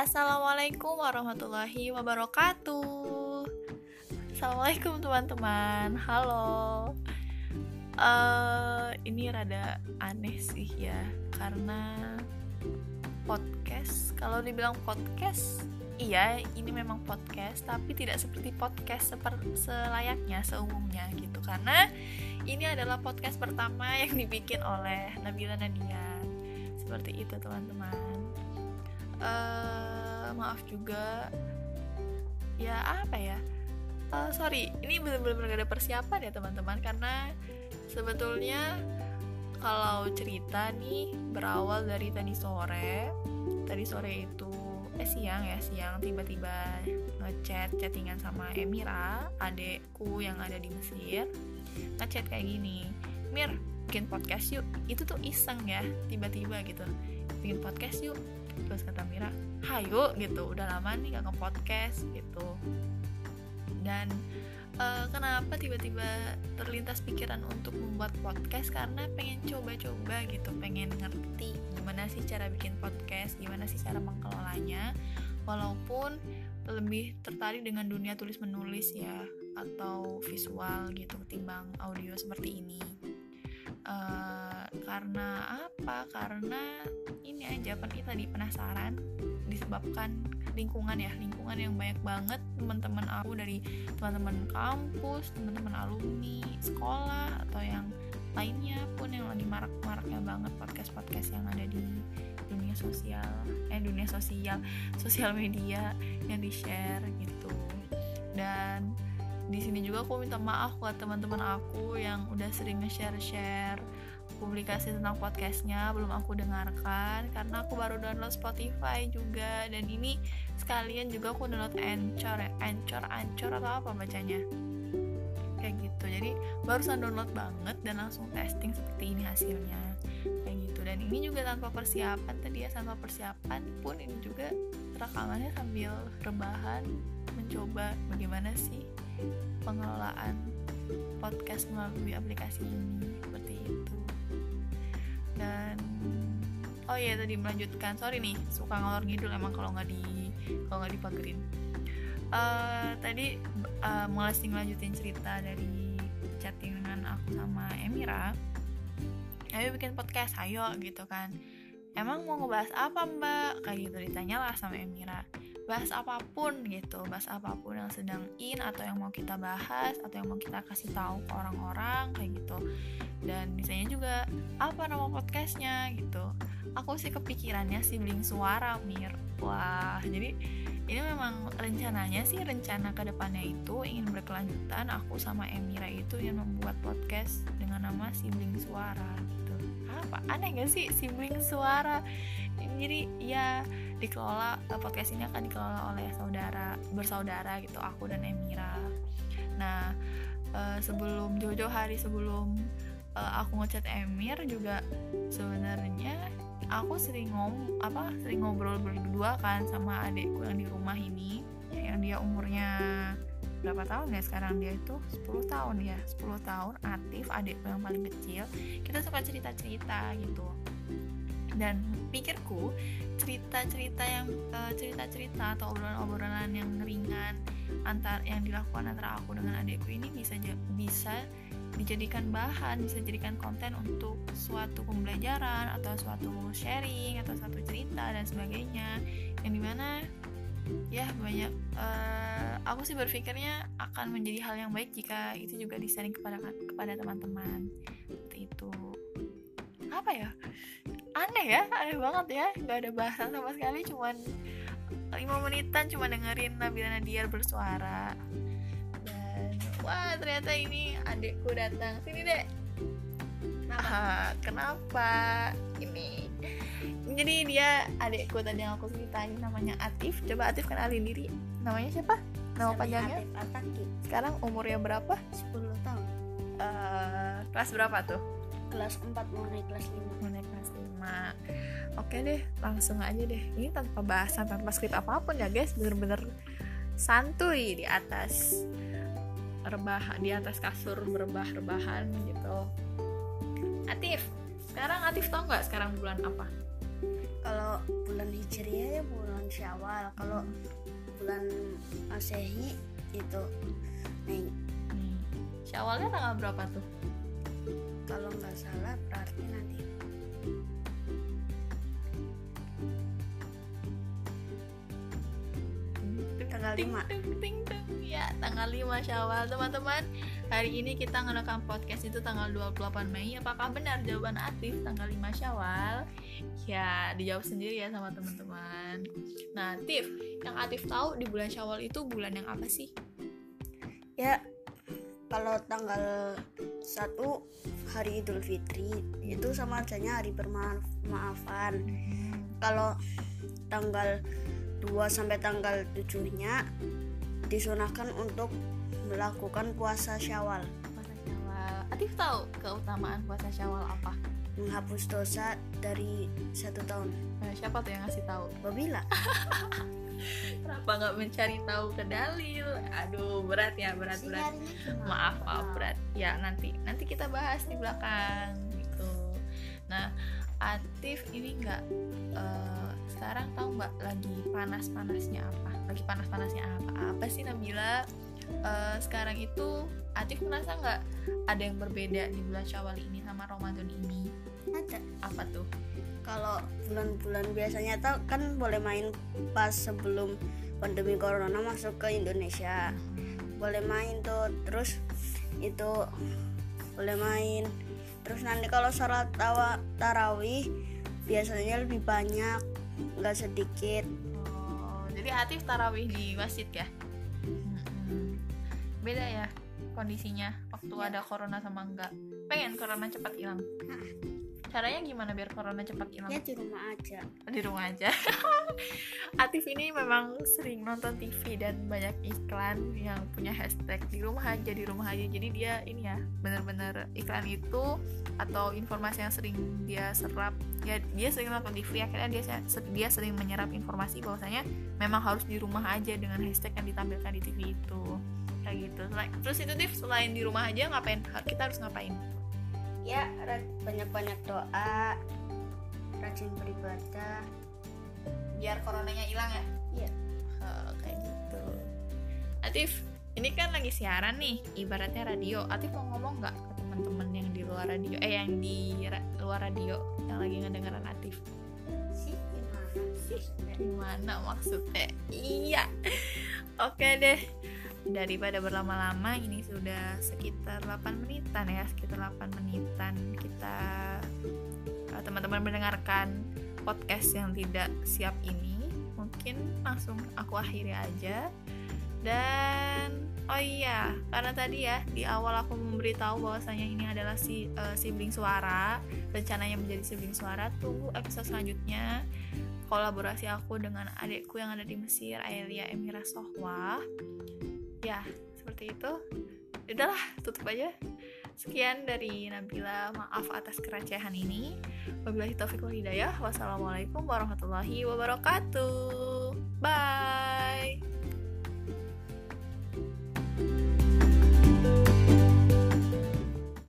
Assalamualaikum warahmatullahi wabarakatuh. Assalamualaikum teman-teman. Halo. Uh, ini rada aneh sih ya karena podcast. Kalau dibilang podcast, iya ini memang podcast, tapi tidak seperti podcast seperti selayaknya seumumnya gitu karena ini adalah podcast pertama yang dibikin oleh Nabila Nadia seperti itu teman-teman uh, maaf juga. Ya apa ya? Uh, sorry ini benar-benar gak ada persiapan ya teman-teman. Karena sebetulnya kalau cerita nih berawal dari tadi sore. Tadi sore itu eh siang ya siang tiba-tiba ngechat chattingan sama Emira adekku yang ada di Mesir. Ngechat kayak gini Mir bikin podcast yuk. Itu tuh iseng ya tiba-tiba gitu. Bikin podcast yuk terus kata Mira hayo gitu. Udah lama nih gak nge-podcast gitu. Dan uh, kenapa tiba-tiba terlintas pikiran untuk membuat podcast? Karena pengen coba-coba gitu pengen ngerti gimana sih cara bikin podcast gimana sih cara mengelolanya walaupun lebih tertarik dengan dunia tulis menulis ya atau visual gitu ketimbang audio seperti ini uh, karena apa? Karena ini aja ini tadi penasaran disebabkan lingkungan ya lingkungan yang banyak banget teman-teman aku dari teman-teman kampus teman-teman alumni sekolah atau yang lainnya pun yang lagi marak-maraknya banget podcast-podcast yang ada di dunia sosial eh dunia sosial sosial media yang di share gitu. Dan di sini juga aku minta maaf buat teman-teman aku yang udah sering nge-share-share publikasi tentang podcastnya belum aku dengarkan karena aku baru download Spotify juga dan ini sekalian juga aku download Anchor ya Anchor Anchor atau apa bacanya? Kayak gitu jadi barusan download banget dan langsung testing seperti ini hasilnya. Kayak gitu dan ini juga tanpa persiapan tadi ya tanpa persiapan pun ini juga rekamannya sambil rebahan mencoba bagaimana sih pengelolaan podcast melalui aplikasi ini seperti itu. Dan oh iya tadi melanjutkan. Sorry nih suka ngalor ngidul emang kalau nggak di kalau nggak dipagerin. Uh, tadi uh, mulai lanjutin cerita dari chatting dengan aku sama Emira. Ayo bikin podcast ayo gitu kan. Emang mau ngebahas apa mbak? Kayak gitu ditanyalah sama Emira bahas apa pun gitu bahas apa pun yang sedang in atau yang mau kita bahas atau yang mau kita kasih tahu ke orang-orang kayak gitu. Dan misalnya juga apa nama podcastnya gitu. Aku sih kepikirannya sibling suara mir. Wah jadi ini memang rencananya sih rencana ke depannya itu ingin berkelanjutan aku sama Emira itu yang membuat podcast dengan nama sibling suara gitu. Apa? Aneh gak sih? Sibling suara. Jadi ya dikelola eh, podcast ini akan dikelola oleh saudara bersaudara gitu aku dan Emira. Nah uh, sebelum jojo hari sebelum uh, aku ngechat Emir juga sebenarnya aku sering ngom apa sering ngobrol berdua kan sama adikku yang di rumah ini yang dia umurnya berapa tahun ya sekarang? Dia itu 10 tahun ya 10 tahun aktif adikku yang paling kecil. Kita suka cerita-cerita gitu. Dan pikirku cerita-cerita yang uh, cerita-cerita atau obrolan-obrolan yang ringan antar yang dilakukan antara aku dengan adikku ini bisa bisa dijadikan bahan bisa dijadikan konten untuk suatu pembelajaran atau suatu sharing atau suatu cerita dan sebagainya. Yang di mana ya banyak uh, aku sih berpikirnya akan menjadi hal yang baik jika itu juga disaring kepada kepada teman-teman. Seperti itu. Apa ya aneh ya aneh banget ya. Nggak ada bahasan sama sekali cuman lima menitan cuma dengerin Nabila Nadia bersuara. Dan wah ternyata ini adikku datang. Sini dek. Kenapa? Ah, kenapa? Ini. Jadi dia adikku tadi yang aku ceritain namanya Atif. Coba Atif kenalin diri. Namanya siapa? Nama panjangnya? Sekarang umurnya berapa? 10 tahun. Uh, kelas berapa tuh? Kelas 4 mau naik kelas 5 mau naik kelas 5 oke deh langsung aja deh. Ini tanpa bahasan tanpa skrip apa pun ya guys. Bener-bener santuy di atas rebah di atas kasur berebah-rebahan gitu. Atif sekarang Atif tau nggak sekarang bulan apa? Kalau bulan hijriah ya bulan syawal. Kalau bulan masehi itu Mei. Syawalnya tanggal berapa tuh? kalau nggak salah berarti nanti Tanggal Ting, lima. ting, ting, ting. Ya, tanggal 5 Syawal, teman-teman. Hari ini kita ngerekam podcast itu tanggal 28 Mei. Apakah benar jawaban Atif tanggal 5 Syawal? Ya, dijawab sendiri ya sama teman-teman. Nah, Tif, yang Atif tahu di bulan Syawal itu bulan yang apa sih? ya kalau tanggal 1 hari Idul Fitri itu sama ajanya hari bermaafan kalau tanggal 2 sampai tanggal 7 nya disunahkan untuk melakukan puasa syawal Puasa Syawal. Atif tahu keutamaan puasa Syawal apa? menghapus dosa dari satu tahun Nah, siapa tuh yang ngasih tahu? Babila Kenapa nggak mencari tahu ke dalil? Aduh, berat ya, berat berat. maaf maaf berat ya nanti nanti kita bahas di belakang Atif ini nggak eh, sekarang tahu nggak lagi panas panasnya apa? Lagi panas panasnya apa? Apa sih Nabila? Eh, sekarang itu Atif merasa nggak ada yang berbeda di bulan Syawal ini sama Ramadan ini? Ada. Apa tuh? Kalau bulan-bulan biasanya tuh kan boleh main pas sebelum pandemi corona masuk ke Indonesia. Boleh main tuh terus itu boleh main terus nanti kalau sholat tawa tarawih biasanya lebih banyak nggak sedikit Oh, jadi Atif tarawih di masjid ya? Mm-mm. Beda ya kondisinya waktu Iya. ada corona sama enggak. Pengen corona cepat hilang. Caranya gimana biar corona cepat hilang? ya di rumah aja Di rumah aja. Atif ini memang sering nonton TV dan banyak iklan yang punya hashtag di rumah aja di rumah aja. Jadi dia ini ya bener-bener iklan itu atau informasi yang sering dia serap. Ya dia sering nonton TV akhirnya dia dia sering menyerap informasi bahwasanya memang harus di rumah aja dengan hashtag yang ditampilkan di TV itu. Kayak gitu. Selain- terus itu Tiff selain di rumah aja ngapain? Kita harus ngapain? Ya banyak-banyak doa rajin beribadah biar coronanya hilang ya? Iya. Eh, kayak gitu. Atif ini kan lagi siaran nih ibaratnya radio. Atif mau ngomong nggak ke teman-teman yang di luar radio? Eh yang di ra- luar radio yang lagi ngedengeran Atif? Sih gimana sih? Gimana maksudnya? Iya. Oke deh. Daripada berlama-lama ini sudah sekitar 8 menitan ya sekitar 8 menitan kita eh, teman-teman mendengarkan podcast yang tidak siap ini mungkin langsung aku akhiri aja. Dan oh iya karena tadi ya di awal aku memberitahu bahwasanya ini adalah si eh, sibling suara rencananya menjadi sibling suara tunggu episode selanjutnya. Kolaborasi aku dengan adikku yang ada di Mesir Aelia Emira Sohwa ya seperti itu. Udahlah tutup aja sekian dari Nabila maaf atas kerecehan ini. Wabillahi taufiq wal hidayah. Wassalamualaikum warahmatullahi wabarakatuh. Bye